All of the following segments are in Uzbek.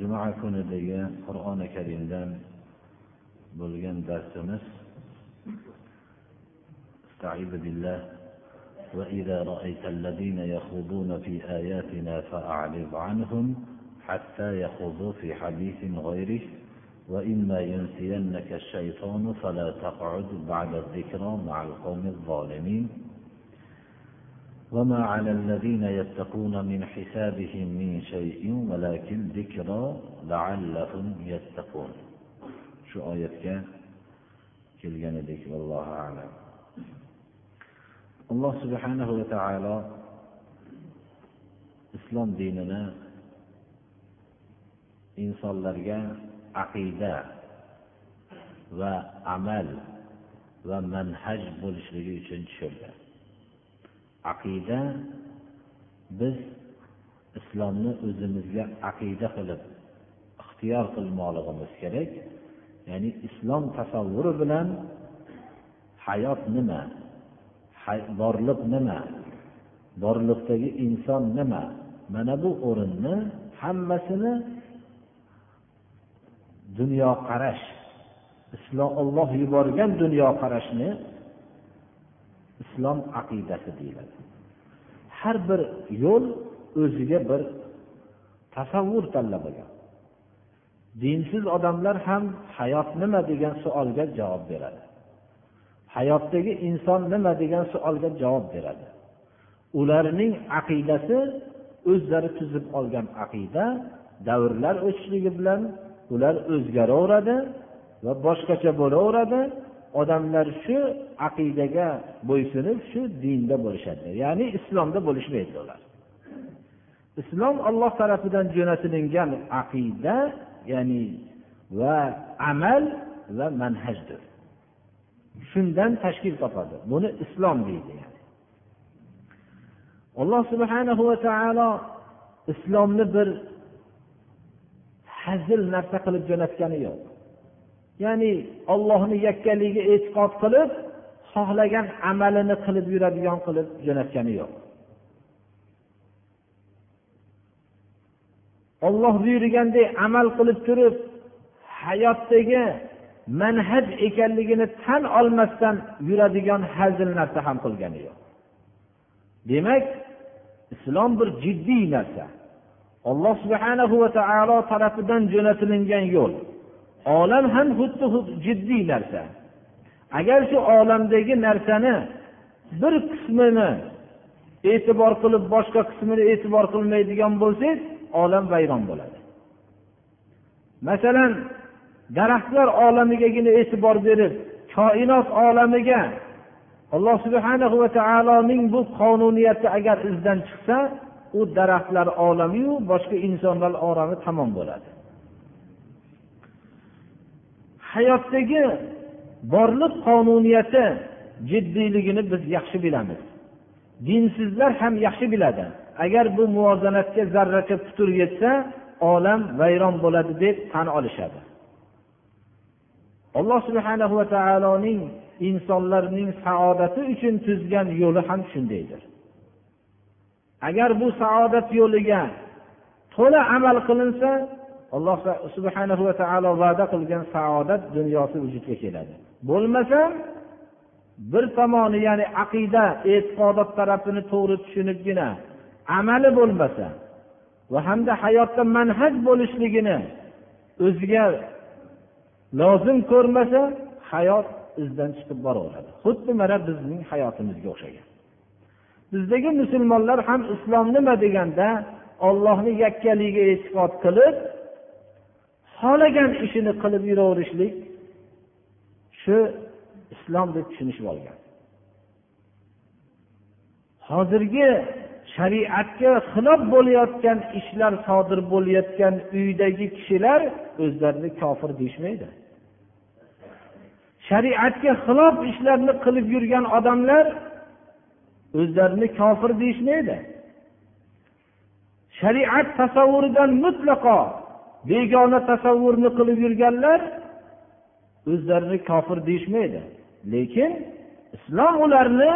Juma kunidagi qur'oni karimdan bo'lgan darsimiz استعيذ بالله. وإذا رأيت الذين يخوضون في آياتنا فأعرض عنهم حتى يخوضوا في حديث غيره. وإما ينسينك الشيطان فلا تقعد بعد الذكرى مع القوم الظالمين. وما على الذين يتقون من حسابهم من شيء ولكن ذكرى لعلهم يتقون شو آيتك kelgan edik vallohu alam alloh subhanahu va taolo islom dinini insonlarga aqida va amal va manhaj bo'lishligi uchun tushirdi Aqida biz islomni o'zimizga aqida qilib ixtiyor qilmoqligimiz kerak. Ya'ni islom tasavvuri bilan hayot nima? Borliq nima? Borliqdagi inson nima? Mana bu o'rinni hammasini dunyoqarash islom olloh yuborgan dunyoqarashni islom aqidasi deyiladi. Har bir yo'l o'ziga bir tasavvur tanlab olgan dinsiz odamlar ham hayot nima degan savolga javob beradi. Hayotdagi inson nima degan savolga javob beradi. Ularning aqidasi o'zlari tuzib olgan aqida davrlar o'tishligi bilan ular o'zgaraveradi va boshqacha bo'laveradi. Odamlar shu aqidaga bo'ysunib shu dinda bo'lishadi. Ya'ni islomda bo'lishmaydi ular. Islom olloh tarafidan jo'natilingan aqida ya'ni va amal va manhajdir. Shundan tashkil topadi. Buni islom deydi yani. alloh subhanahu va taolo islomni bir hazil narsa qilib jo'natgani yo'q. Ya'ni ollohni yakkaligiga e'tiqod qilib xohlagan amalini qilib yuradigan qilib jo'natgani yo'q. Olloh buyurgandek amal qilib turib hayotdagi manhaj ekanligini tan olmasdan yuradigan hazil narsa ham qilgani yo'q. Demak islom bir jiddiy narsa. Alloh subhanahu va taolo tarafidan jo'natilingan yo'l. Olam ham xuddi jiddiy narsa. Agar shu olamdagi narsani bir qismini e'tibor qilib boshqa qismini e'tibor qilmaydigan bo'lsangiz olam vayron bo'ladi. Masalan daraxtlar olamigagina e'tibor berib koinot olamiga alloh subhanahu va taoloning bu qonuniyati agar izdan chiqsa u daraxtlar olamiyu boshqa insonlar olami tamom bo'ladi. Hayotdagi borliq qonuniyati jiddiyligini biz yaxshi bilamiz. Dinsizlar ham yaxshi biladi. Agar bu muvozanatga zarracha putur yetsa olam vayron bo'ladi deb tan olishadi. Alloh subhanahu va taoloning insonlarning saodati uchun tuzgan yo'li ham shundaydir. Agar bu saodat yo'liga to'la amal qilinsa alloh subhanahu va taolo va'da qilgan saodat dunyosi vujudga keladi. Bo'lmasa bir tomoni ya'ni aqida e'tiqodot tarafini to'g'ri tushunibgina amali bo'lmasa va hamda hayotda manhaj bo'lishligini o'ziga lozim ko'rmasa hayot izdan chiqib boraveradi. Xuddi mana bizning hayotimizga o'xshagan. Bizdagi musulmonlar ham islom nima deganda ollohni yakkaligiga e'tiqod qilib xohlagan ishini qilib yuraverishlik shu islom deb tushunishib olgan. Hozirgi shariatga xilof bo'layotgan ishlar sodir bo'layotgan uydagi kishilar o'zlarini kofir deyishmaydi. Shariatga xilof ishlarni qilib yurgan odamlar o'zlarini kofir deyishmaydi. Shariat tasavvuridan mutlaqo begona tasavvurni qilib yurganlar o'zlarini kofir deyishmaydi. Lekin islom ularni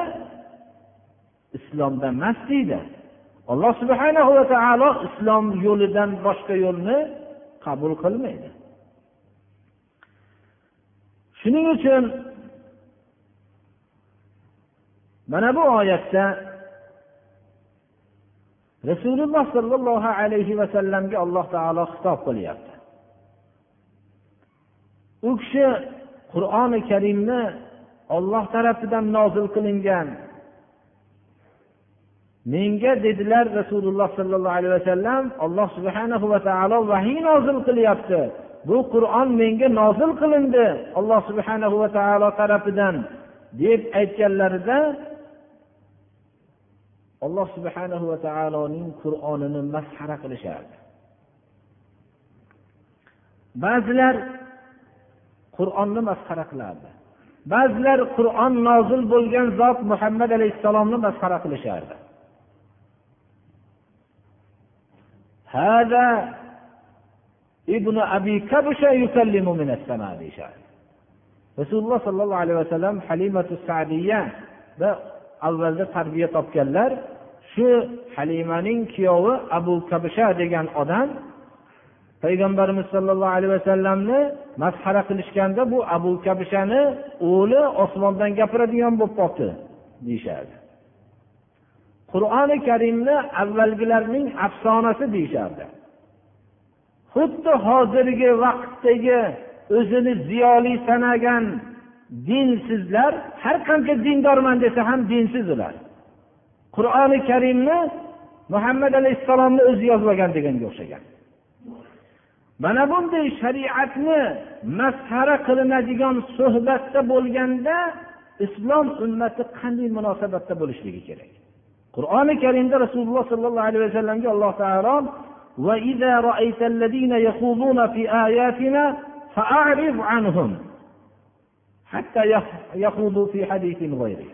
islomda emas deydi. Alloh subhana va taolo islom yo'lidan boshqa yo'lni qabul qilmaydi. Shuning uchun mana bu oyatda rasululloh sollallohu alayhi vasallamga alloh taolo xitob qilyapti. U kishi qur'oni karimni olloh tarafidan nozil qilingan. Menga dedilar rasululloh sollallohu alayhi vasallam alloh subhana va taolo vahiy nozil qilyapti. Bu qur'on menga nozil qilindi alloh subhana va taolo tarafidan deb aytganlarida alloh subhana va taoloning qur'onini masxara qilishardi. Ba'zilar qur'onni masxara qilardi. Ba'zilar qur'on nozil bo'lgan zot muhammad alayhissalomni masxara qilishardi. Hada ibn abi kabusha yukallimu min as-sama deyishardi rasululloh sollallohu alayhi vasallam halimatu sadiyada avvalda tarbiya topganlar shu halimaning kuyovi abu kabisha degan odam payg'ambarimiz sollallohu alayhi vasallamni masxara qilishganda bu abu kabishani o'g'li osmondan gapiradigan bo'lib qolibdi deyishardi. Qur'oni karimni avvalgilarning afsonasi deyishardi. Xuddi hozirgi vaqtdagi o'zini ziyoli sanagan dinsizlar har qancha dindorman desa ham dinsiz ular. qur'oni karimni muhammad alayhissalomni o'zi yozmagan deganga o'xshagan mana bunday shariatni masxara qilinadigan suhbatda bo'lganda islom ummati qanday munosabatda bo'lishligi kerak qur'oni karimda rasululloh sollallohu alayhi vasallamga alloh taolo وإذا رأيت الذين يخوضون في آياتنا فأعرض عنهم حتى يخوضوا في حديث غيره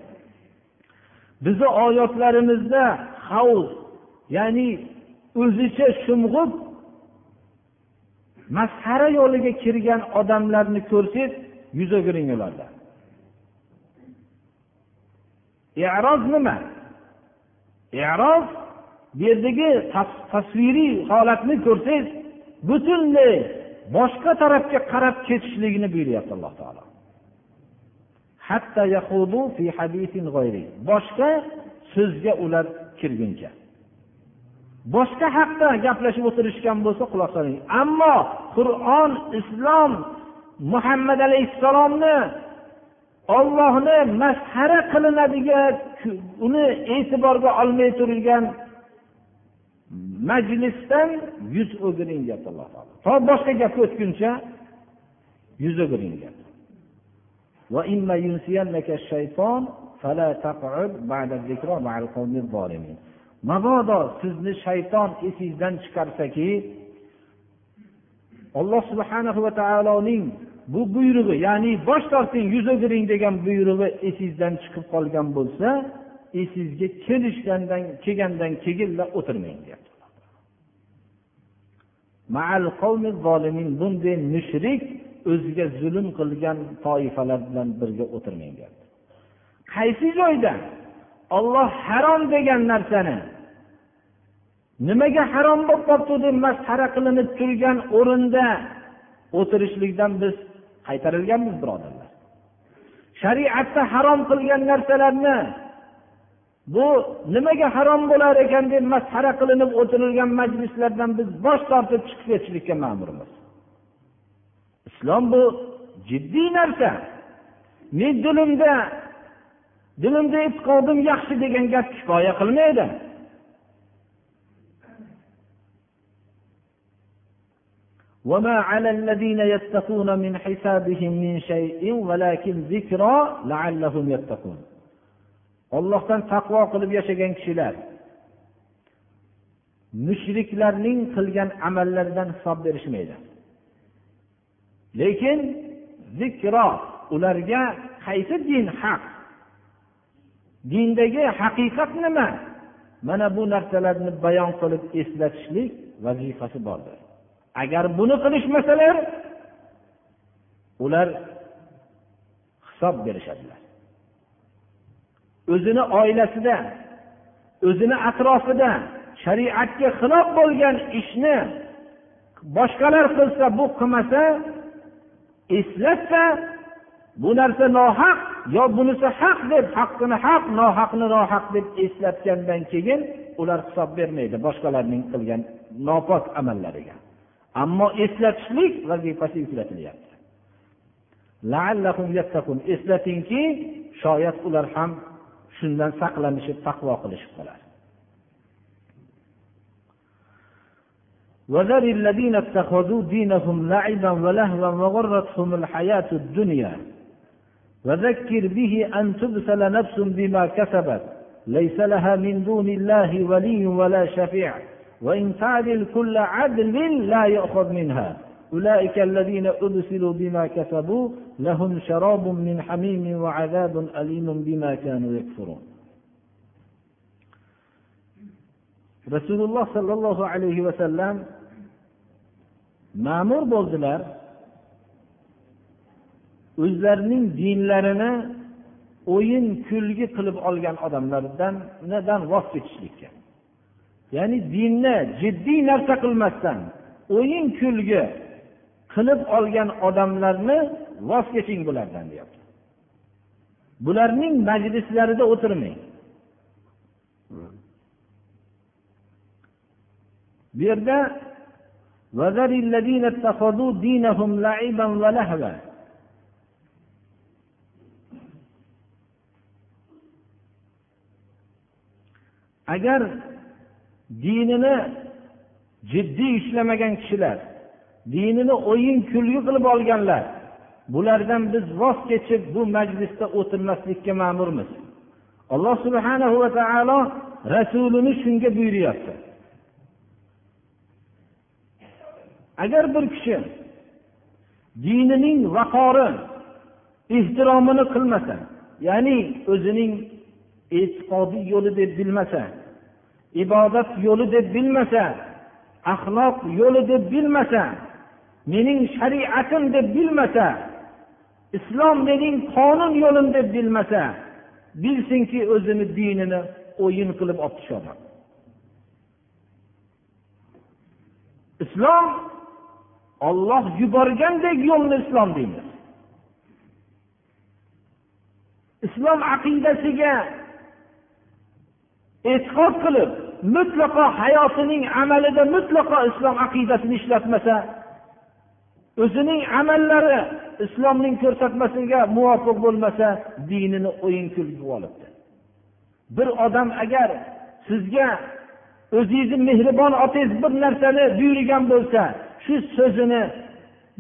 bizni oyatlarimizda havz ya'ni o'zicha sho'ng'ib masxara yo'liga kirgan odamlarni ko'rsangiz yuz o'giring ulardan eroz nima? Eroz bu yerdagi tasviriy holatni ko'rsangiz butunlay boshqa tarafga qarab ketishligini buyuryapti alloh taolo. Boshqa so'zga ular kirguncha. Boshqa haqda gaplashib o'tirishgan bo'lsa quloq soling. Ammo qur'on islom muhammad alayhissalomni ollohni masxara qilinadigan uni e'tiborga olmay turilgan majlisdan yuz o'giring deyapti alloh taolo. To boshqa gapga o'tguncha yuz o'giring deyapti. Mabodo sizni shayton esingizdan chiqarsaki alloh subhana va taoloning bu buyrug'i ya'ni bosh torting yuz o'giring degan buyrug'i esingizdan chiqib qolgan bo'lsa esingizga kelishgandan kelgandan keyinla o'tirmang deyapti. Bunday mushrik o'ziga zulm qilgan toifalar bilan birga o'tirmang deyapti qaysi joyda? Olloh harom degan narsani nimaga harom bo'lib qolibdi deb masxara qilinib turgan o'rinda o'tirishlikdan biz qaytarilganmiz birodarlar. Shariatda harom qilgan narsalarni bu nimaga harom bo'lar ekan deb masxara qilinib o'tirilgan majlislardan biz bosh tortib chiqib ketishlikka ma'murmiz. islom bu jiddiy narsa men dilimda dilimda e'tiqodim yaxshi degan gap kifoya qilmaydi وما على الذين يتقون من حسابهم من شيء ولكن ذكرى لعلهم يتقون ollohdan taqvo qilib yashagan kishilar mushriklarning qilgan amallaridan hisob berishmaydi Lekin zikro ularga qaysi din haq? Dindagi haqiqat nima? Mana bu narsalarni bayon qilib eslatishlik vazifasi bordir. Agar buni qilishmasalar ular hisob berishadilar. O'zini oilasida o'zini atrofida shariatga xilof bo'lgan ishni boshqalar qilsa bu qilmasa eslatsa bu narsa nohaq yo bunisi haq deb haqqini haq nohaqni nohaq deb eslatgandan keyin ular hisob bermaydi boshqalarning qilgan nopok amallariga. Ammo eslatishlik vazifasi yuklatilyapti. Eslatingki shoyat ular ham shundan saqlanishib taqvo qilishib qolar وذر الذين اتخذوا دينهم لعبا ولهوا وغرتهم الحياة الدنيا. وذكر به أن تبسل نفس بما كسبت. ليس لها من دون الله ولي ولا شفيع. وإن تعدل كل عدل لا يؤخذ منها. أولئك الذين أبسلوا بما كسبوا لهم شراب من حميم وعذاب أليم بما كانوا يكفرون. رسول الله صلى الله عليه وسلم ma'mur bo'ldilar. O'zlarining dinlarini o'yin kulgi qilib olgan odamlardan voz kechishlikka. Ya'ni dinni jiddiy narsa qilmasdan o'yin kulgi qilib olgan odamlarni voz keching bulardan deyapti. Bularning majlislarida o'tirmang. Bu yerda agar dinini jiddiy ushlamagan kishilar dinini o'yin kulgi qilib olganlar bulardan biz voz kechib bu majlisda o'tirmaslikka ma'murmiz. Alloh subhanahu va taolo rasulini shunga buyuryapti. Agar bir kishi dinining vaqori ehtiromini qilmasa ya'ni o'zining e'tiqodiy yo'li deb bilmasa ibodat yo'li deb bilmasa axloq yo'li deb bilmasa mening shariatim deb bilmasa islom mening qonun yo'lim deb bilmasa bilsinki o'zini dinini o'yin qilib olib tushyapman islom olloh yuborgandek yo'lni islom deymiz islom aqidasiga e'tiqod qilib mutlaqo hayotining amalida mutlaqo islom aqidasini ishlatmasa o'zining amallari islomning ko'rsatmasiga muvofiq bo'lmasa dinini o'yin kulgi olibdi bir odam agar sizga o'zingizni mehribon otangiz bir narsani buyurgan bo'lsa shu so'zini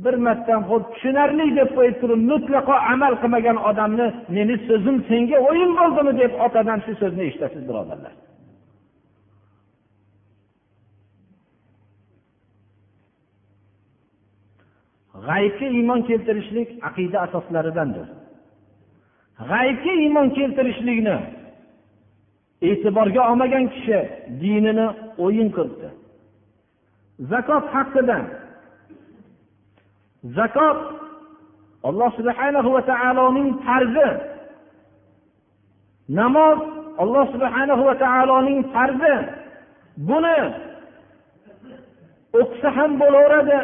bir marta tushunarli deb qo'yib turib mutlaqo amal qilmagan odamni meni so'zim senga o'yin bo'ldimi deb otadan shu so'zni eshitasiz birodarlar. G'aybga iymon keltirishlik aqida asoslaridandir. G'aybga iymon keltirishlikni e'tiborga olmagan kishi dinini o'yin qilibdi. Zakot haqida. Zakot alloh subhana va taoloning farzi. Namoz alloh subhana va taoloning farzi. Buni o'qisa ham bo'laveradi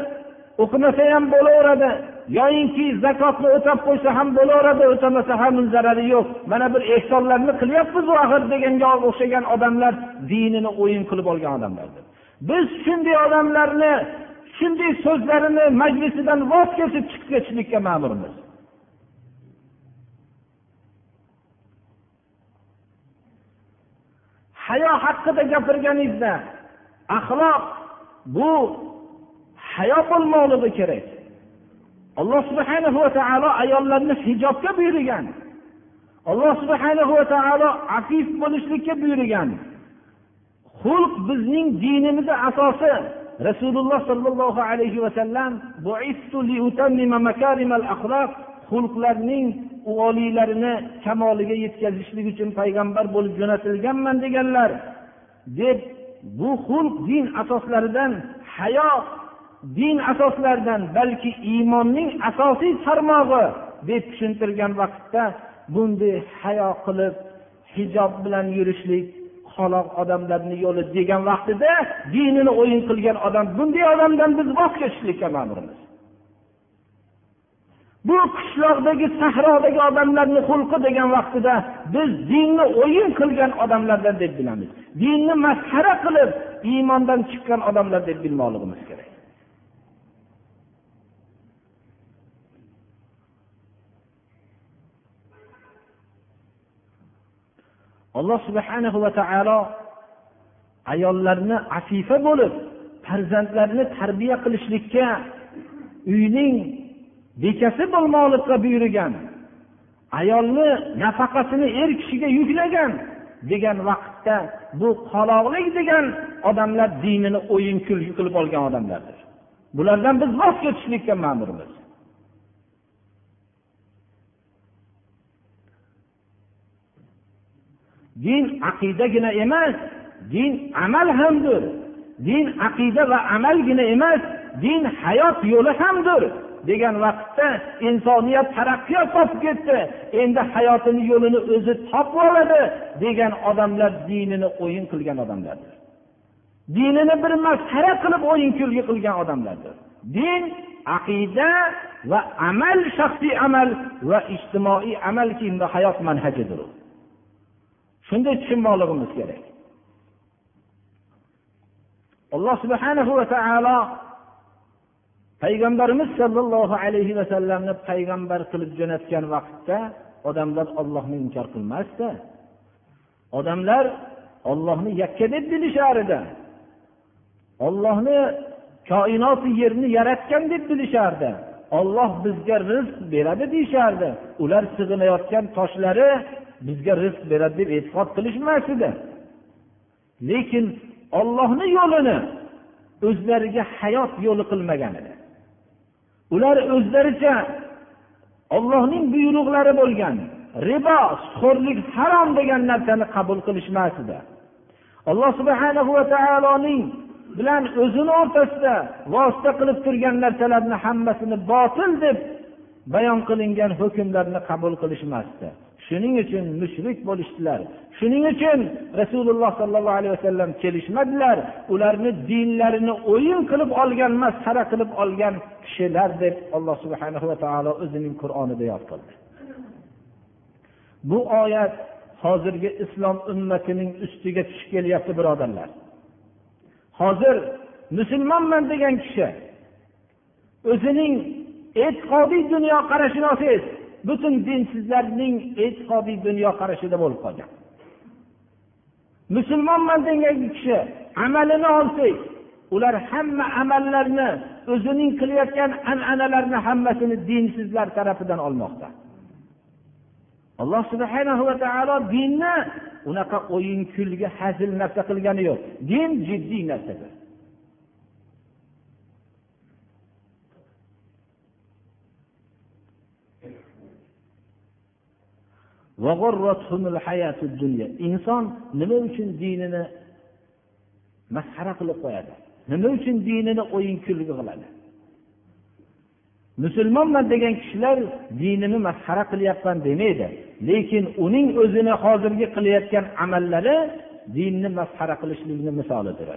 o'qimasa ham bo'laveradi yoyinki zakotni o'tab qo'ysa ham bo'laveradi o'tamasa ham zarari yo'q. Mana bir ehsonlarni qilyapmiz axir deganga o'xshagan odamlar dinini o'yin qilib olgan odamlardir. Biz shunday odamlarni shunday so'zlarini majlisidan voz kechib chiqib ketishlikka ma'murmiz. Hayo haqida gapirganingizda axloq bu hayo bo'lmoqligi kerak. Alloh subhana va taolo ayollarni hijobga buyurgan. Alloh subhana va taolo afif bo'lishlikka buyurgan. Xulq bizning dinimizni asosi. Rasululloh sollallohu alayhi vasallam xulqlarning oliylarini kamoliga yetkazishlik uchun payg'ambar bo'lib jo'natilganman deganlar. Deb bu xulq din asoslaridan hayo din asoslaridan balki iymonning asosiy tarmog'i deb tushuntirgan vaqtda bunday hayo qilib hijob bilan yurishlik qoloq odamlarni yo'li degan vaqtida dinini o'yin qilgan odam bunday odamdan biz voz kechishlikka ma'murmiz bu qishloqdagi sahrodagi odamlarni xulqi degan vaqtida biz dinni o'yin qilgan odamlardan deb bilamiz. Dinni masxara qilib iymondan chiqqan odamlar deb bilmoqligimiz kerak. Alloh subhana va taolo ayollarni afifa bo'lib farzandlarini tarbiya qilishlikka uyning bekasi bo'lmoqlikqa buyurgan ayolni nafaqasini er kishiga yuklagan degan vaqtda bu qoloqlik degan odamlar dinini o'yin kulgi qilib olgan odamlardir. Bulardan biz voz kechishlikka ma'murmiz. Din aqidagina emas din amal hamdir. Din aqida va amalgina emas din hayot yo'li hamdir degan vaqtda insoniyat taraqqiyot topib ketdi. Endi hayotini yo'lini o'zi topib oladi degan odamlar dinini o'yin qilgan odamlardir. Dinini bir masxara qilib o'yin kulgi qilgan odamlardir. Din aqida va amal shaxsiy amal va ijtimoiy amalki hayot manhajidir shunday tushunmoqligimiz kerak. Alloh subhanahu va taolo payg'ambarimiz sollallohu alayhi vasallamni payg'ambar qilib jo'natgan vaqtda odamlar ollohni inkor qilmasdi. Odamlar ollohni yakka deb bilishar edi. Ollohni koinoti yerni yaratgan deb bilishardi olloh bizga rizq beradi deyishardi. Ular sig'inayotgan toshlari bizga rizq beradi deb e'tiqod qilishmas edi. Lekin ollohni yo'lini o'zlariga hayot yo'li qilmagan edi. Ular o'zlaricha ollohning buyruqlari bo'lgan ribo suxo'rlik harom degan narsani qabul qilishmas edi. Alloh subhana va taoloning bilan o'zini o'rtasida vosita qilib turgan narsalarni hammasini botil deb bayon qilingan hukmlarni qabul qilishmasdi. Shuning uchun mushrik bo'lishdilar. Shuning uchun rasululloh sollallohu alayhi vasallam kelishmadilar. Ularni dinlarini o'yin qilib olgan masxara qilib olgan kishilar deb alloh subhana va taolo o'zining qur'onida yod qildi. Bu oyat hozirgi islom ummatining ustiga tushib kelyapti birodarlar. Hozir musulmonman degan kishi o'zining e'tiqodiy dunyoqarashi olsangiz butun dinsizlarning e'tiqodiy dunyoqarashida bo'lib qolgan. Musulmonman degan kishi amalini olsak ular hamma amallarni o'zining qilayotgan an'analarni hammasini dinsizlar tarafidan olmoqda. Alloh subhana va taolo dinni unaqa o'yin kulgi hazil narsa qilgani yo'q. Din jiddiy narsadir. Inson nima uchun dinini masxara qilib qo'yadi? Nima uchun dinini o'yin kulgi qiladi? Musulmonman degan kishilar dinini masxara qilyapman demaydi. Lekin uning o'zini hozirgi qilayotgan amallari dinni masxara qilishlikni misolidir.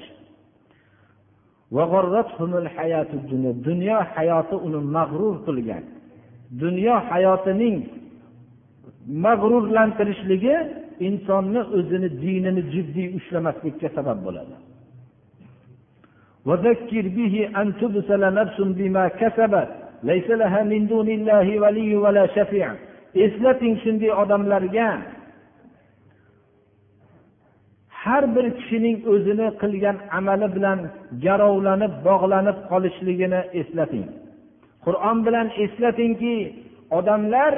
dunyo hayoti uni mag'rur qilgan. Dunyo hayotining mag'rurlantirishligi insonni o'zini dinini jiddiy ushlamaslikka sabab bo'ladi وذكر به أن تبسل نفس بما كسبت ليس لها من دون الله ولي ولا شفيع eslating shunday odamlarga har bir kishining o'zini qilgan amali bilan garovlanib bog'lanib qolishligini eslating qur'on bilan eslatingki odamlar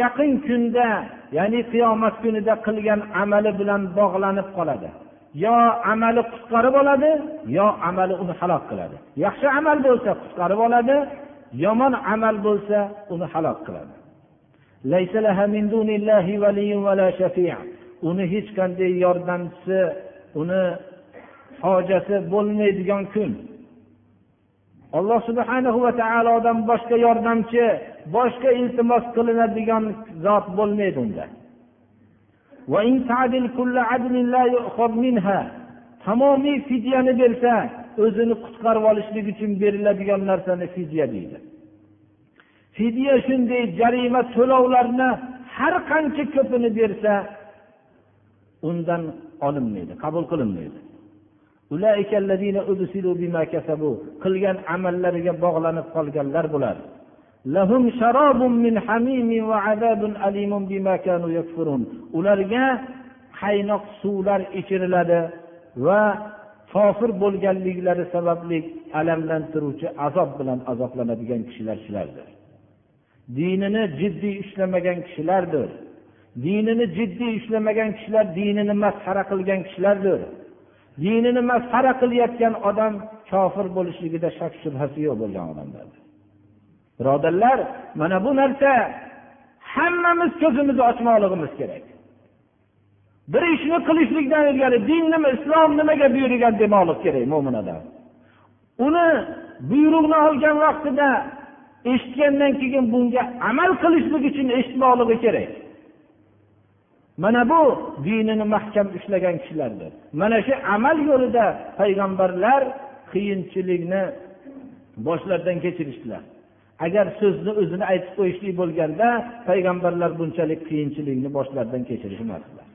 yaqin kunda ya'ni qiyomat kunida qilgan amali bilan bog'lanib qoladi. Yo amali qutqarib oladi yo amali uni halok qiladi. Yaxshi amal bo'lsa qutqarib oladi yomon amal bo'lsa uni halok qiladi. Uni hech qanday yordamchisi uni hojati bo'lmaydigan kun. Alloh subhanahu va taolodan boshqa yordamchi boshqa iltimos qilinadigan zot bo'lmaydi unda. Tamomiy fidyani bersa o'zini qutqarib olishlik uchun beriladigan narsani fidya deydi. Fidya shunday jarima to'lovlarni har qancha ko'pini bersa undan olinmaydi qabul qilinmaydi. Qilgan amallariga bog'lanib qolganlar bo'ladi. Ularga qaynoq suvlar ichiriladi va kofir bo'lganliklari sababli alamlantiruvchi azob bilan azoblanadigan kishilar shulardir dinini jiddiy ushlamagan kishilardir. Dinini jiddiy ushlamagan kishilar dinini masxara qilgan kishilardir. Dinini masxara qilayotgan odam kofir bo'lishligida shak shubhasi yo'q bo'lgan odamlardir. Birodarlar mana bu narsa hammamiz ko'zimizni ochmoqligimiz kerak. Bir ishni qilishlikdan ilgari din nima islom nimaga buyurgan demoqlik kerak mo'min odam. Uni buyruqni olgan vaqtida eshitgandan keyin bunga amal qilishlik uchun eshitmoqligi kerak. Mana bu dinini mahkam ushlagan kishilardir. Mana shu amal yo'lida payg'ambarlar qiyinchilikni boshlaridan kechirishdilar. Agar so'zni o'zini aytib qo'yishlik bo'lganda payg'ambarlar bunchalik qiyinchilikni boshlaridan kechirishmasdilar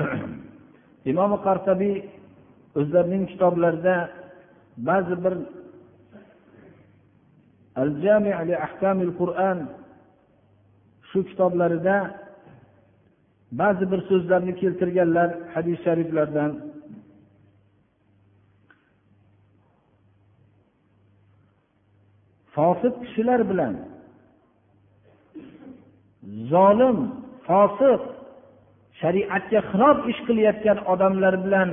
imom qartabiy o'zlarining kitoblarida ba'zi bir al jami ahkamil qur'an shu kitoblarida ba'zi bir so'zlarni keltirganlar hadis shariflardan. Fosiq kishilar bilan zolim fosiq shariatga xilof ish qilayotgan odamlar bilan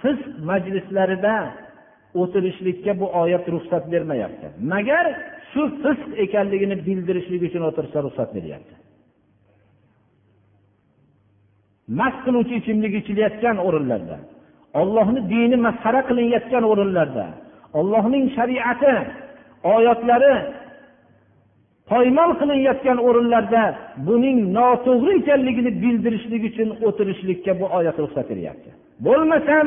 fisq majlislarida o'tirishlikka bu oyat ruxsat bermayapti. Magar shu fisq ekanligini bildirishlik uchun o'tirsa ruxsat beryapti. Mast qiluvchi ichimlik ichilayotgan o'rinlarda ollohni dini masxara qilinayotgan o'rinlarda ollohning shariati oyatlari poymol qilinayotgan o'rinlarda buning noto'g'ri ekanligini bildirishlik uchun o'tirishlikka bu oyat ruxsat beryapti. Bo'lmasam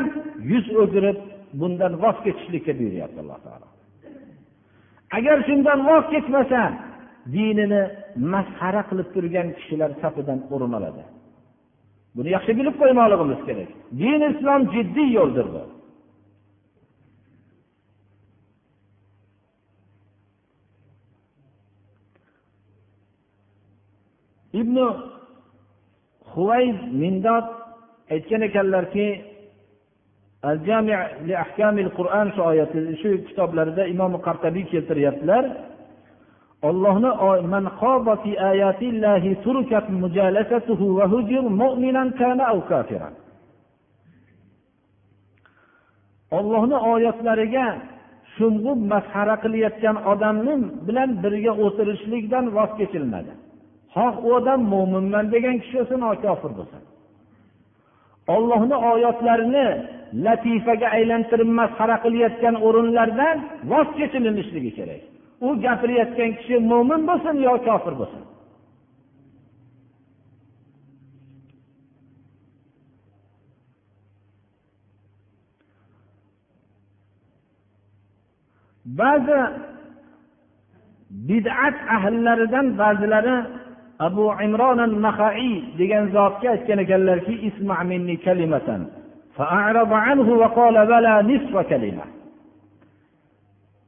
yuz o'girib bundan voz kechishlikka buyuryapti alloh taolo. Agar shundan voz kechmasa dinini masxara qilib turgan kishilar safidan o'rin oladi. Buni yaxshi bilib qo'ymoqligimiz kerak. Din islom jiddiy yo'ldir bu. Ibn huvayz mindod aytgan ekanlarki al jami li ahkamil qur'an shu oyati shu kitoblarida imom qartabiy keltiryaptilar. Ollohni man qaba fi ayatillahi turkat mujalasatuhu va hujur mu'minan kana aw kafiran. Ollohni oyatlariga sho'ng'ib masxara qilayotgan odamni bilan birga o'tirishlikdan voz kechilmadi. Xoh u odam mo'minman degan kishi bo'lsin kofir bo'lsin ollohni oyatlarini latifaga aylantirib masxara qilayotgan o'rinlardan voz kechilinishligi kerak. U gapirayotgan kishi mo'min bo'lsin yo kofir bo'lsin? Ba'zi bid'at ahllaridan ba'zilari abu imron nahaiy degan zotga aytgan ekanlarki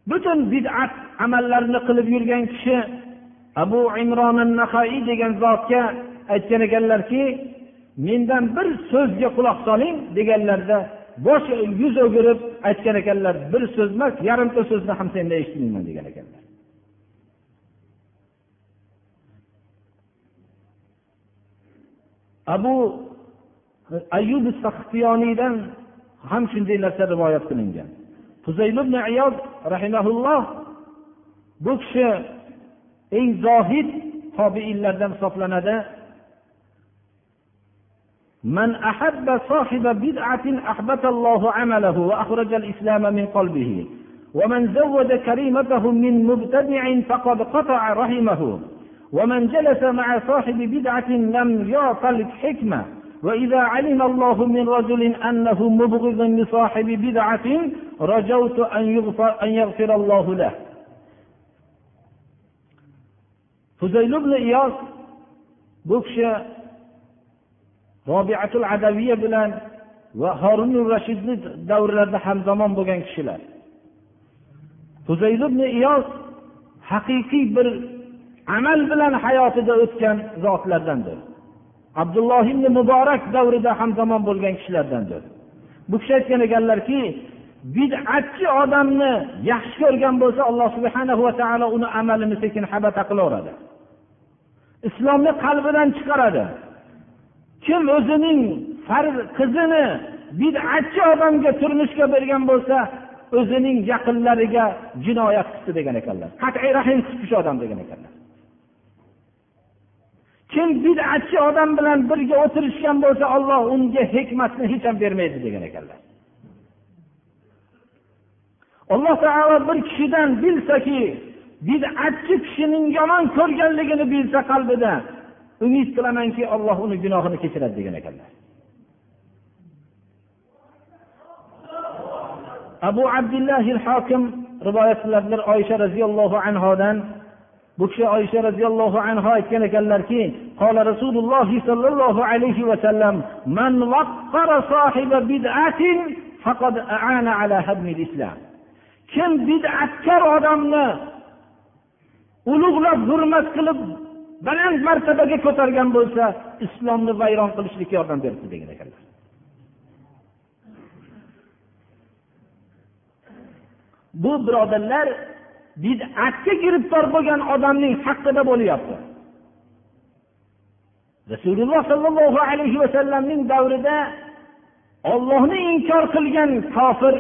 butun bid'at amallarni qilib yurgan kishi abu imron nahaiy degan zotga aytgan ekanlarki mendan bir so'zga quloq soling deganlarida bosh yuz o'girib aytgan ekanlar bir so'z emas yarimta so'zni ham sendan eshitmayman degan ekanlar. Abu ayyub saxtiyoniydan ham shunday narsa rivoyat qilingan ibn iyod rahimaulloh bu kishi eng zohid tobiinlardan hisoblanadi من أحب صاحب بدعة أحبت الله عمله وأخرج الإسلام من قلبه ومن زود كريمته من مبتدع فقد قطع رحمه ومن جلس مع صاحب بدعة لم يعط الحكمة وإذا علم الله من رجل أنه مبغض لصاحب بدعة رجوت أن يغفر, أن يغفر الله له فزيل بن إياس بكش robiatul adaviya bilan va horunur rashidni davrlarida hamzamon bo'lgan kishilar huzayl ibn iyos haqiqiy bir amal bilan hayotida o'tgan zotlardandir Abdulloh ibn muborak davrida hamzamon bo'lgan kishilardandir. Bu kishi aytgan ekanlarki bid'atchi odamni yaxshi ko'rgan bo'lsa alloh subhana va taolo uni amalini sekin habata qilaveradi. Islomni qalbidan chiqaradi. Kim o'zining farz qizini bid'atchi odamga turmushga bergan bo'lsa o'zining yaqinlariga jinoyat qilibdi degan ekanlar. Qat'iy rahim qilib odam degan ekanlar. Kim bid'atchi odam bilan birga o'tirishgan bo'lsa olloh unga hikmatni hech ham bermaydi degan ekanlar. Alloh taolo bir kishidan bilsaki bid'atchi kishining yomon ko'rganligini bilsa qalbida umid qilamanki olloh uni gunohini kechiradi degan ekanlar. Abu abdullah hokim rivoyat qiladilar oysha roziyallohu anhodan. bu kishi oysha roziyallohu anhu aytgan ekanlarki qola rasululloh sollallohu alayhi vasallam man bid'atin faqad aana ala islom kim bid'atkor odamni ulug'lab hurmat qilib baland martabaga ko'targan bo'lsa islomni vayron qilishlikka yordam beribdi degan ekanlar. Bu birodarlar bid'atga giribtor bo'lgan odamning haqida bo'lyapti. Rasululloh sollallohu alayhi vasallamning davrida ollohni inkor qilgan kofir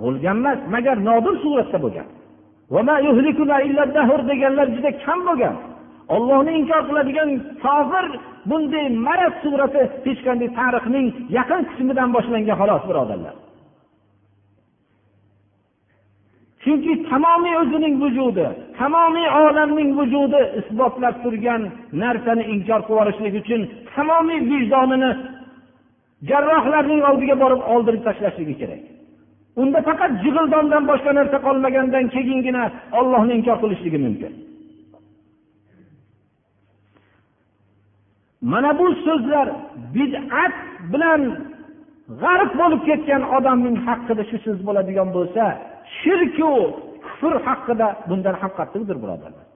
bo'lgan emas magar nodir suratda bo'lgan. Deganlar juda kam bo'lgan. Ollohni inkor qiladigan kofir bunday marat surati hech qanday tarixning yaqin qismidan boshlangan xolos birodarlar. Chunki tamomiy o'zining vujudi tamomiy olamning vujudi isbotlab turgan narsani inkor qilib yuborishlik uchun tamomiy vijdonini jarrohlarning oldiga borib oldirib tashlashligi kerak. Unda faqat jig'ildondan boshqa narsa qolmagandan keyingina ollohni inkor qilishligi mumkin. Mana bu so'zlar bid'at bilan g'arq bo'lib ketgan odamning haqida shu so'z bo'ladigan bo'lsa shirku kufr haqida bundan ham qattiqdir birodarlar.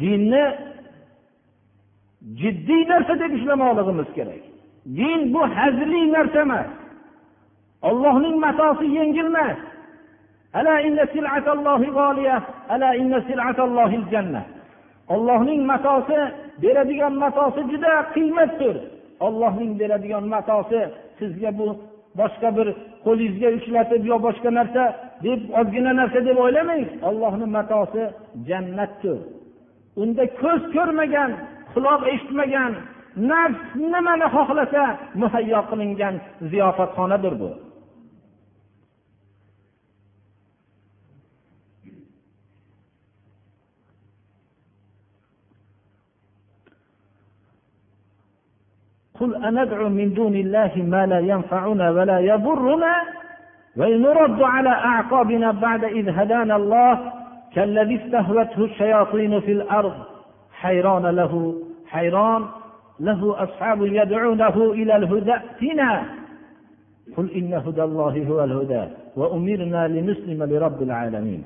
Dinni jiddiy narsa deb ushlamoqligimiz kerak. Din bu haziliy narsa emas. Ollohning matosi yengil emas. Ollohning matosi beradigan matosi juda qiymatdir. Ollohning beradigan matosi sizga bu boshqa bir qo'lingizga ushlatib yo boshqa narsa deb ozgina narsa deb o'ylamang ollohni matosi jannatdir. Unda ko'z ko'rmagan quloq eshitmagan nafs nimani xohlasa muhayyo qilingan ziyofatxonadir bu. قل أندعو من دون الله ما لا ينفعنا ولا يضرنا وإن نرد على أعقابنا بعد إذ هدانا الله كالذي استهوته الشياطين في الأرض. حيران له حيران له أصحاب يدعونه إلى الهدى. ائتنا. قل إن هدى الله هو الهدى وأمرنا لنسلم لرب العالمين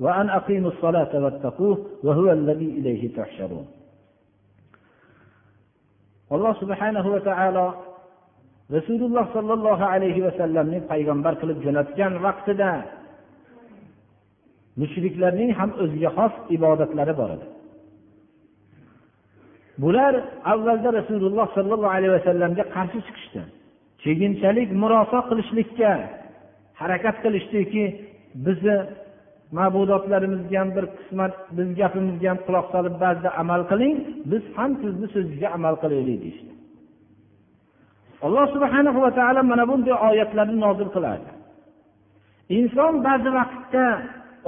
وأن أقيموا الصلاة واتقوه وهو الذي إليه تحشرون. Alloh subhanahu va taolo rasululloh sollallohu alayhi vasallamni payg'ambar qilib jo'natgan vaqtida mushriklarning ham o'ziga xos ibodatlari bor edi. Bular avvalda rasululloh sollallohu alayhi vasallamga qarshi chiqishdi. Cheginchalik murosa qilishlikka harakat qilishdiki bizni ma'budotlarimizga ham bir qismat biz gapimizga ham quloq solib ba'zida amal qiling biz ham sizni so'zingizga amal qilaylik deyishdi. Alloh subhana va taolo mana bunday oyatlarni nozil qiladi inson ba'zi vaqtda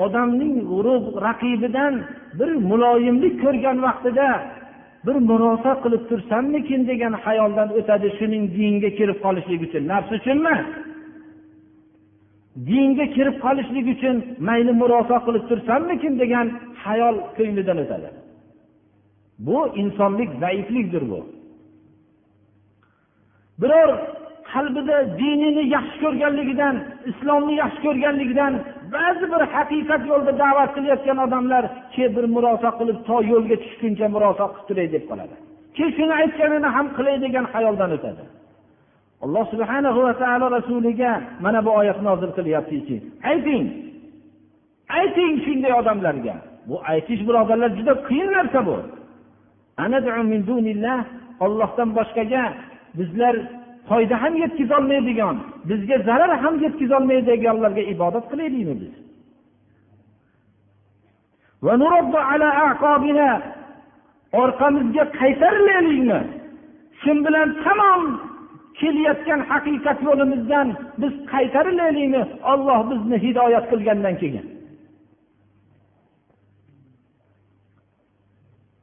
odamning raqibidan bir muloyimlik ko'rgan vaqtida bir murosa qilib tursammikin degan xayoldan o'tadi shuning dinga kirib qolishlik uchun. Nafs uchunmi? Dinga kirib qolishlik uchun mayli murosa qilib tursammikin degan xayol ko'nglidan o'tadi. Bu insonlik zaiflikdir bu. Biror qalbida dinini yaxshi ko'rganligidan islomni yaxshi ko'rganligidan ba'zi bir haqiqat yo'lida da'vat qilayotgan odamlar ke bir murosa qilib to yo'lga tushguncha murosa qilib turay deb qoladi. Ke shuni aytganini ham qilay degan xayoldan o'tadi. Alloh subhanahu va taolo rasuliga mana bu oyat nozil qilyaptiki ayting ayting shunday odamlarga. Bu aytish birodarlar juda qiyin narsa bu. Ollohdan boshqaga bizlar foyda ham yetkazolmaydigan bizga zarar ham yetkazolmaydiganlarga ibodat qilaylikmi biz? Orqamizga qaytarilaylikmi shu bilan tamom kelayotgan haqiqat yo'limizdan biz qaytarilaylikmi? Olloh bizni hidoyat qilgandan keyin.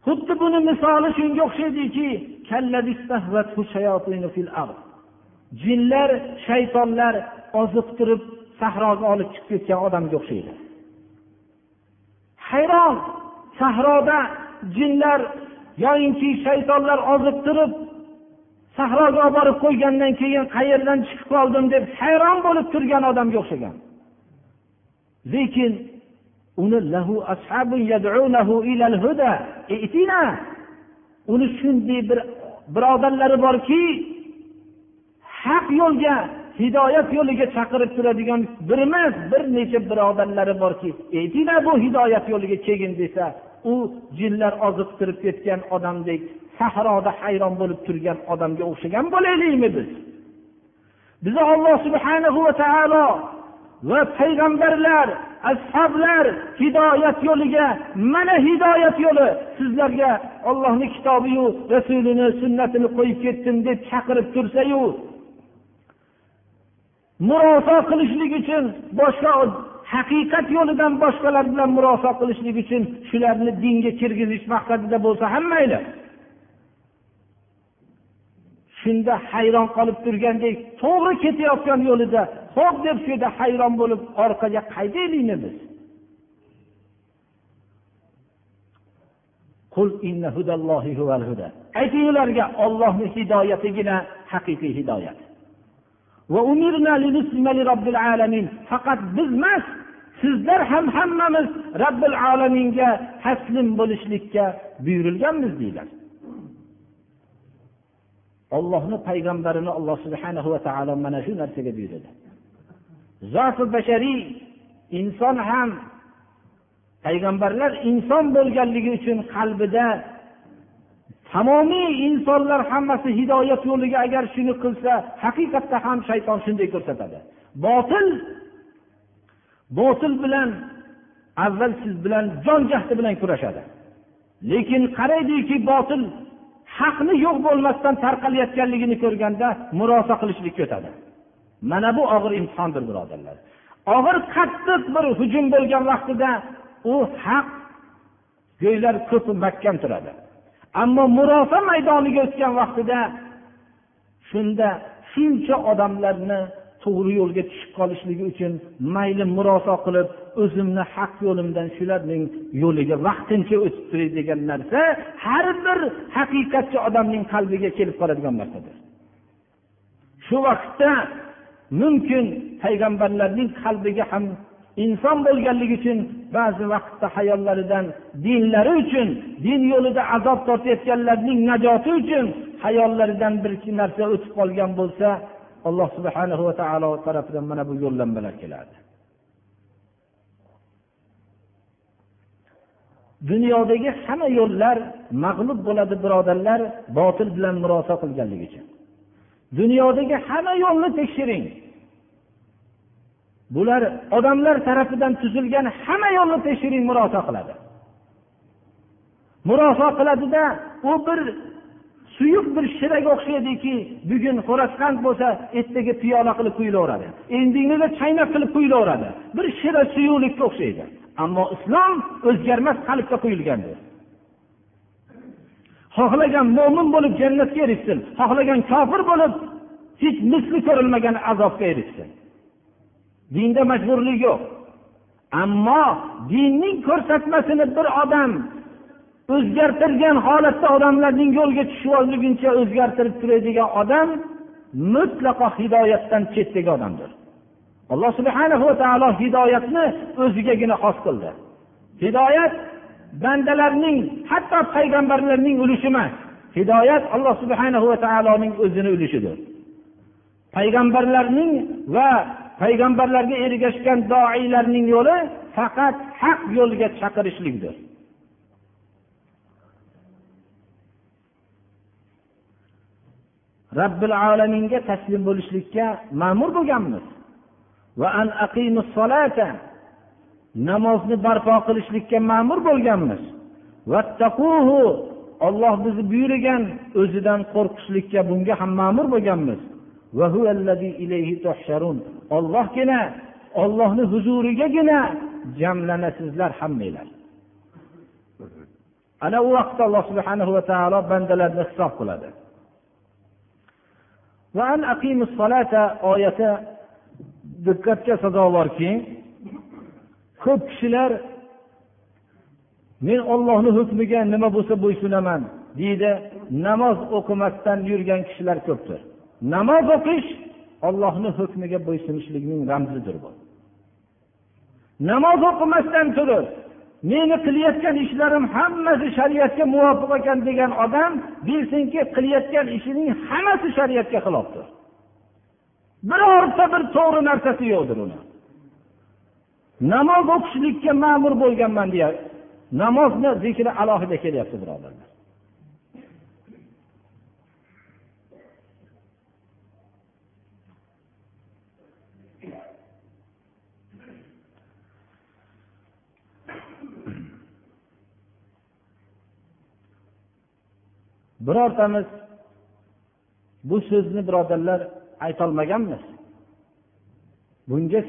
Xuddi buni misoli shunga o'xshaydiki jinlar shaytonlar oziqtirib sahroga olib chiqib ketgan odamga o'xshaydi. Hayron! Sahroda jinlar yoyinki shaytonlar oziqtirib sahroga olib borib qo'ygandan keyin qayerdan chiqib qoldim deb hayron bo'lib turgan odamga o'xshagan. Lekin uni e, uni shunday bir birodarlari borki haq yo'lga hidoyat yo'liga chaqirib turadigan bir emas bir necha birodarlari borki e, aytinglar bu hidoyat yo'liga kelgin desa u jinlar oziqtirib ketgan odamdek sahroda hayron bo'lib turgan odamga o'xshagan bo'laylikmi biz? Bizni olloh subhanahu va taolo va payg'ambarlar ashoblar hidoyat yo'liga mana hidoyat yo'li sizlarga ollohni kitobiyu rasulini sunnatini qo'yib ketdim deb chaqirib tursayu murosa qilishlik uchun boshqa haqiqat yo'lidan boshqalar bilan murosa qilishlik uchun shularni dinga kirgizish maqsadida bo'lsa ham mayli. Shunda hayron qolib turgandek to'g'ri ketayotgan yo'lida ho'p deb shu yerda hayron bo'lib orqaga qaydaylikmi biz? Ayting ularga ollohni hidoyatigina haqiqiy hidoyat. Faqat biz emas sizlar ham hammamiz robbil alaminga taslim bo'lishlikka buyurilganmiz deyiladi ollohni payg'ambarini alloh subhana va taolo mana shu narsaga buyurdi zoti bashariy inson ham payg'ambarlar inson bo'lganligi uchun qalbida tamomiy insonlar hammasi hidoyat yo'liga agar shuni qilsa haqiqatda ham shayton shunday ko'rsatadi. Botil botil bilan avval siz bilan jon jahdi bilan kurashadi. Lekin qaraydiki botil haqni yo'q bo'lmasdan tarqalayotganligini ko'rganda murosa qilishlikka o'tadi. Mana bu og'ir imtihondir birodarlar. Og'ir qattiq bir hujum bo'lgan vaqtida u haq go'ylar ko'pi mahkam turadi. Ammo murosa maydoniga o'tgan vaqtida shunda shuncha odamlarni to'g'ri yo'lga tushib qolishligi uchun mayli murosa qilib o'zimni haq yo'limdan shularning yo'liga vaqtincha o'tib turay degan narsa har bir haqiqatchi odamning qalbiga kelib qoladigan narsadir. Shu vaqtda mumkin payg'ambarlarning qalbiga ham inson bo'lganligi uchun ba'zi vaqtda hayollaridan dinlari uchun din yo'lida azob tortayotganlarning najoti uchun hayollaridan bir narsa o'tib qolgan bo'lsa alloh subhanahu va taolo tarafidan mana bu yo'llanmalar keladi. Dunyodagi hamma yo'llar mag'lub bo'ladi birodarlar botil bilan murosa qilganligi uchun. Dunyodagi hamma yo'lni tekshiring. Bular odamlar tarafidan tuzilgan hamma yo'lni tekshiring murosa qiladi. Murosa qiladida u bir suyuq bir shiraga o'xshaydiki bugun xo'rasqand bo'lsa ertaga piyola qilib quyilaveradi. Endingida chaynab qilib quyilaveradi. Bir shira suyuqlikka o'xshaydi. Ammo islom o'zgarmas qalbga quyilgandir xohlagan mo'min bo'lib jannatga erishsin xohlagan kofir bo'lib hech misli ko'rilmagan azobga erishsin. Dinda majburlik yo'q. Ammo dinning ko'rsatmasini bir odam o'zgartirgan holatda odamlarning yo'lga tushib olguncha o'zgartirib turadigan odam mutlaqo hidoyatdan chetdagi odamdir. Alloh subhana va taolo hidoyatni o'zigagina xos qildi. Hidoyat bandalarning hatto payg'ambarlarning ulushi emas. Hidoyat alloh subhana va taoloning o'zini ulushidir. Payg'ambarlarning va payg'ambarlarga ergashgan doiylarning yo'li faqat haq yo'lga chaqirishlikdir. Robbil alaminga taslim bo'lishlikka ma'mur bo'lganmiz. Namozni barpo qilishlikka ma'mur bo'lganmiz. Olloh bizni buyurgan o'zidan qo'rqishlikka bunga ham ma'mur bo'lganmiz. Ollohgina ollohni huzurigagina jamlanasizlar hammanglar ana u vaqtda alloh subhanahu va taolo bandalarni hisob qiladi. Oyati. Diqqatga sazovorki ko'p kishilar men ollohni hukmiga nima bo'lsa bo'ysunaman deydi. Namoz o'qimasdan yurgan kishilar ko'pdir. Namoz o'qish ollohni hukmiga bo'ysunishlikning ramzidir bu. Namoz o'qimasdan turib meni qilayotgan ishlarim hammasi shariatga muvofiq ekan degan odam bilsinki qilayotgan ishining hammasi shariatga xilofdir. Birorta bir to'g'ri narsasi yo'qdir uni. Namoz o'qishlikka ma'mur bo'lganman deya namozni zikri alohida kelyapti birodarlar. Birortamiz bu so'zni birodarlar aytolmaganmiz. Bunga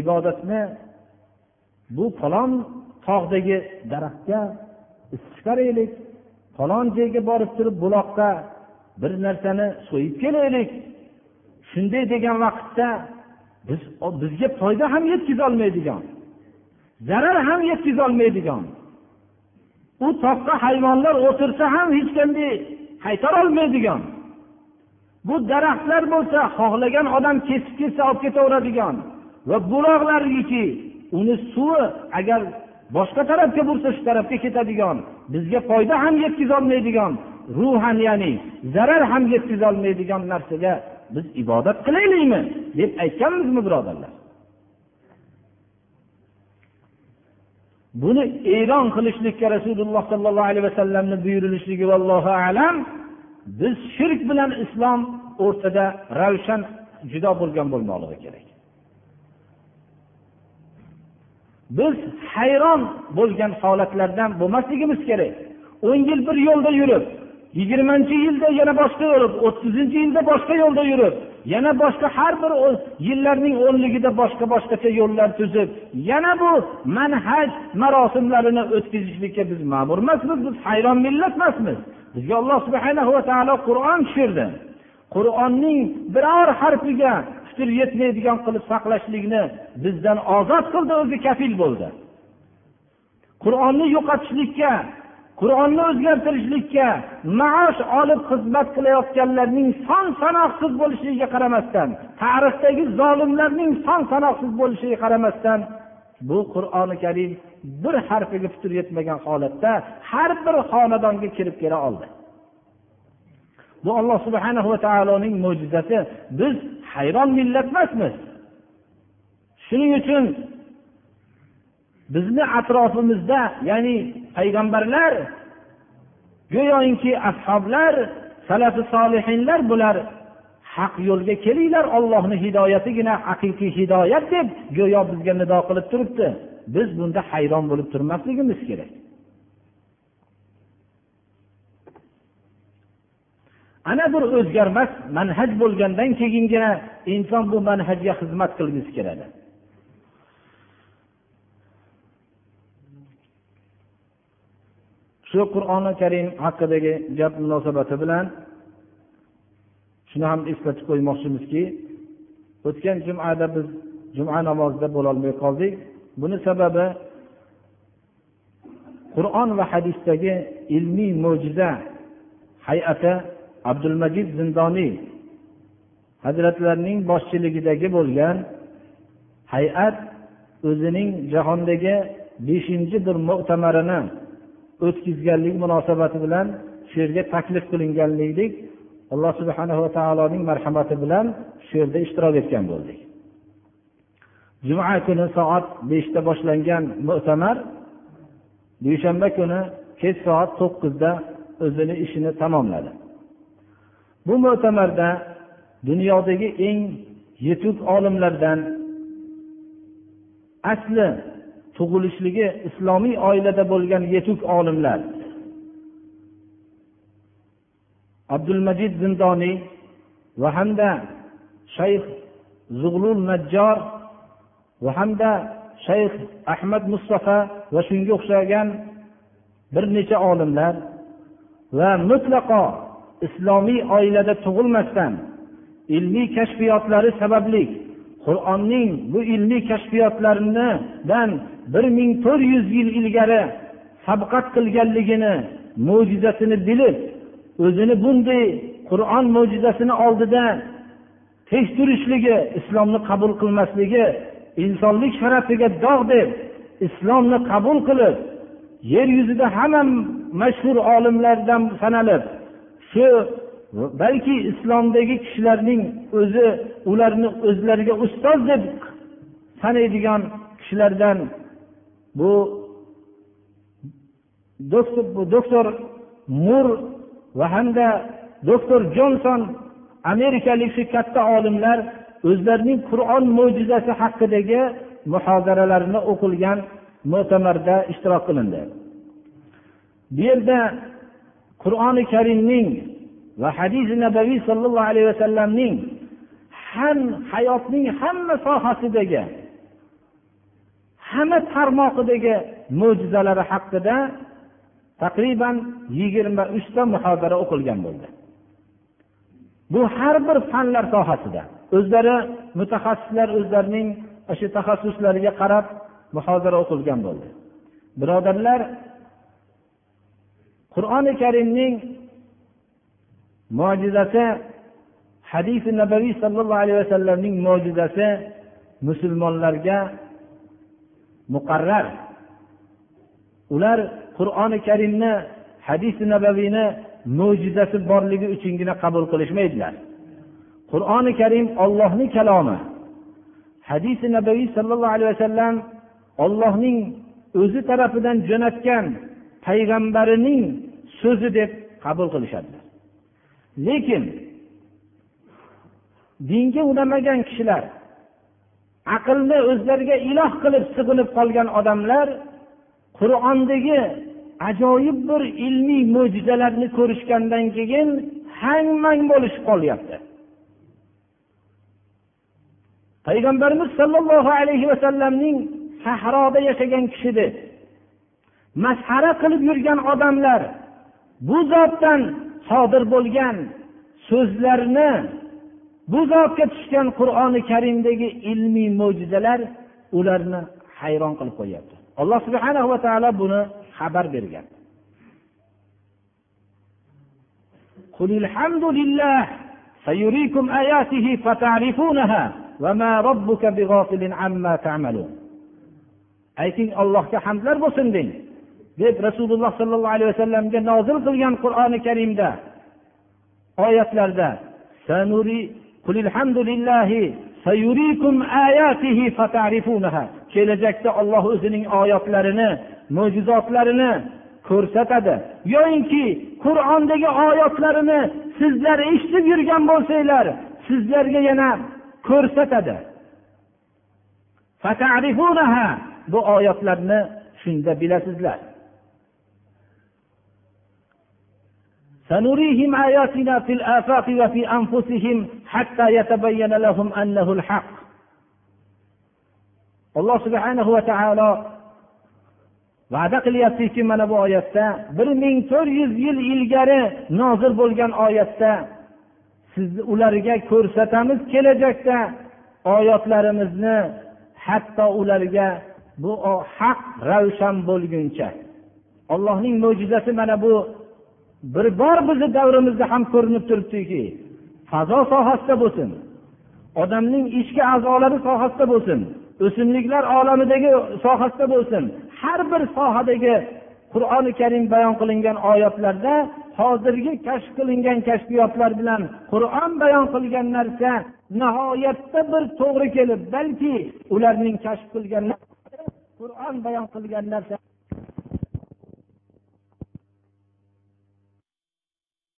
ibodatni bu falon tog'dagi daraxtga chiqaraylik falon joyga borib turib buloqqa bir narsani so'yib kelaylik. Shunday degan vaqtda biz bizga foyda ham yetkazolmaydigan zarar ham yetkazolmaydigan u toqqa hayvonlar o'tirsa ham hech qanday qaytarolmaydigan. Bu daraxtlar bo'lsa xohlagan odam kesib ketsa olib ketaveradigan. Va buloqlarniki uni suvi agar boshqa tarafga bursa shu tarafga ketadigan. Bizga foyda ham yetkazolmaydigan ruhan ya'ni zarar ham yetkazolmaydigan narsaga biz ibodat qilaylikmi deb aytganmizmi birodarlar? Buni e'lon qilishlikka rasululloh sollallohu alayhi vasallamni buyurilishligi vallohu alam. Biz shirk bilan islom o'rtada ravshan judo bo'lgan bo'lmoqligi kerak. Biz hayron bo'lgan holatlardan bo'lmasligimiz kerak. o'n yil bir yo'lda yurib yigirmanchi yilda yana boshqa yurib o'ttizinchi yilda boshqa yo'lda yurib yana boshqa har bir yillarning o'nligida boshqa boshqacha yo'llar tuzib yana bu manhaj marosimlarini o'tkazishlikka biz ma'mur emasmiz biz hayron millat emasmiz bizga alloh subhana va taolo qur'on tushirdi. Qur'onning biror harfiga putur yetmaydigan qilib saqlashlikni bizdan ozod qildi o'zi kafil bo'ldi. Qur'onni yo'qotishlikka qur'onni o'zgartirishlikka maosh olib xizmat qilayotganlarning son sanoqsiz bo'lishligiga qaramasdan tarixdagi zolimlarning son sanoqsiz bo'lishiga qaramasdan bu qur'oni karim bir harfiga putur yetmagan holatda har bir xonadonga kirib kela oldi. Bu alloh subhana va taoloning mo'jizasi. Biz hayron millat emasmiz shuning uchun bizni atrofimizda ya'ni payg'ambarlar go'yoki ashoblar salafi solihinlar bular haq yo'lga kelinglar ollohni hidoyatigina haqiqiy hidoyat deb go'yo bizga nido qilib turibdi. Biz bunda hayron bo'lib turmasligimiz kerak. Ana bir o'zgarmas manhaj bo'lgandan keyingina inson bu manhajga xizmat qilgisi keladi. Shu qur'oni karim haqidagi gap munosabati bilan shuni ham eslatib qo'ymoqchimizki o'tgan jumada biz juma namozida bo'lolmay qoldik. Buni sababi qur'on va hadisdagi ilmiy mo'jiza hay'ati abdulmajid zindoniy hazratlarining boshchiligidagi bo'lgan hay'at o'zining jahondagi beshinchi bir mo'tamarini o'tkazganlik munosabati bilan shu yerga taklif qilinganlik alloh subhana va taoloning marhamati bilan shu yerda ishtirok etgan bo'ldik. Juma kuni soat beshda boshlangan mo'tamar dushanba kuni kech soat to'qqizda o'zini ishini tamomladi. Bu mo'tamarda dunyodagi eng yetuk olimlardan asli tug'ilishligi islomiy oilada bo'lgan yetuk olimlar. Abdulmajid zindoniy va hamda shayx zug'lul najjor va hamda shayx ahmad mustafa va shunga o'xshagan bir necha olimlar va mutlaqo islomiy oilada tug'ilmasdan ilmiy kashfiyotlari sababli qur'onning bu ilmiy kashfiyotlaridan bir ming to'rt yuz yil ilgari sabqat qilganligini mo'jizasini bilib o'zini bunday qur'on mo'jizasini oldida tekshirishligi islomni qabul qilmasligi insonlik sharafiga dog' deb islomni qabul qilib yer yuzida hamma mashhur olimlardan sanalib shu balki islomdagi kishilarning o'zi ularni o'zlariga ustoz deb sanaydigan kishilardan bu doktor mur va hamda doktor jonson amerikalik shu katta olimlar o'zlarining qur'on mo'jizasi haqidagi muhodaralarini o'qilgan mo'tamarda ishtirok qilindi. Bu yerda qur'oni karimning va hadisi nabaviy sollallohu alayhi vasallamning ham hayotning hamma sohasidagi hamma tarmoqidagi mo'jizalari haqida taqriban yigirma uchta muhodara o'qilgan bo'ldi. Bu har bir fanlar sohasida o'zlari mutaxassislar o'zlarining o'sha taxassuslariga qarab muhodara o'qilgan bo'ldi. Birodarlar qur'oni karimning mo'jizasi hadisi nabaviy sollallohu alayhi vasallamning mo'jizasi musulmonlarga muqarrar. Ular qur'oni karimni hadisi nabaviyni mo'jizasi borligi uchungina qabul qilishmaydilar. Qur'oni karim ollohni kalomi. Hadisi nabaviy sollallohu alayhi vasallam ollohning o'zi tarafidan jo'natgan payg'ambarining so'zi deb qabul qilishadilar. Lekin dinga unamagan kishilar aqlni o'zlariga iloh qilib sig'inib qolgan odamlar qur'ondagi ajoyib bir ilmiy mo'jizalarni ko'rishgandan keyin hang mang bo'lishib qolyapti. Payg'ambarimiz sollallohu alayhi vasallamning sahroda yashagan kishidi masxara qilib yurgan odamlar bu zotdan sodir bo'lgan so'zlarni bu zotga tushgan qur'oni karimdagi ilmiy mo'jizalar ularni hayron qilib qo'yyapti alloh subhana va taolo buni xabar bergan. Ayting allohga hamdlar bo'lsin deng. Deb rasululloh sollallohu alayhi vasallamga nozil qilgan qur'oni karimda oyatlarda kelajakda olloh o'zining oyatlarini mo'jizotlarini ko'rsatadi. Yoyinki qur'ondagi oyatlarini sizlar eshitib yurgan bo'lsanglar sizlarga yana ko'rsatadi. Bu oyatlarni shunda bilasizlar. سنريهم آياتنا في الآفاق وفي أنفسهم حتى يتبين لهم أنه الحق alloh subhanahu va taolo va'da qilyaptiki mana bu oyatda bir ming to'rt yuz yil ilgari nozil bo'lgan oyatda siz ularga ko'rsatamiz kelajakda oyatlarimizni hatto ularga bu haq ravshan bo'lguncha ollohning mo'jizasi mana bu bir bor bizni davrimizda ham ko'rinib turibdiki fazo sohasida bo'lsin. Odamning ichki a'zolari sohasida bo'lsin. O'simliklar olamidagi sohasida bo'lsin. Har bir sohadagi qur'oni karim bayon qilingan oyatlarda hozirgi kashf qilingan kashfiyotlar bilan qur'on bayon qilgan narsa nihoyatda bir to'g'ri kelib balki ularning kashf qilgan qur'on bayon qilgan narsa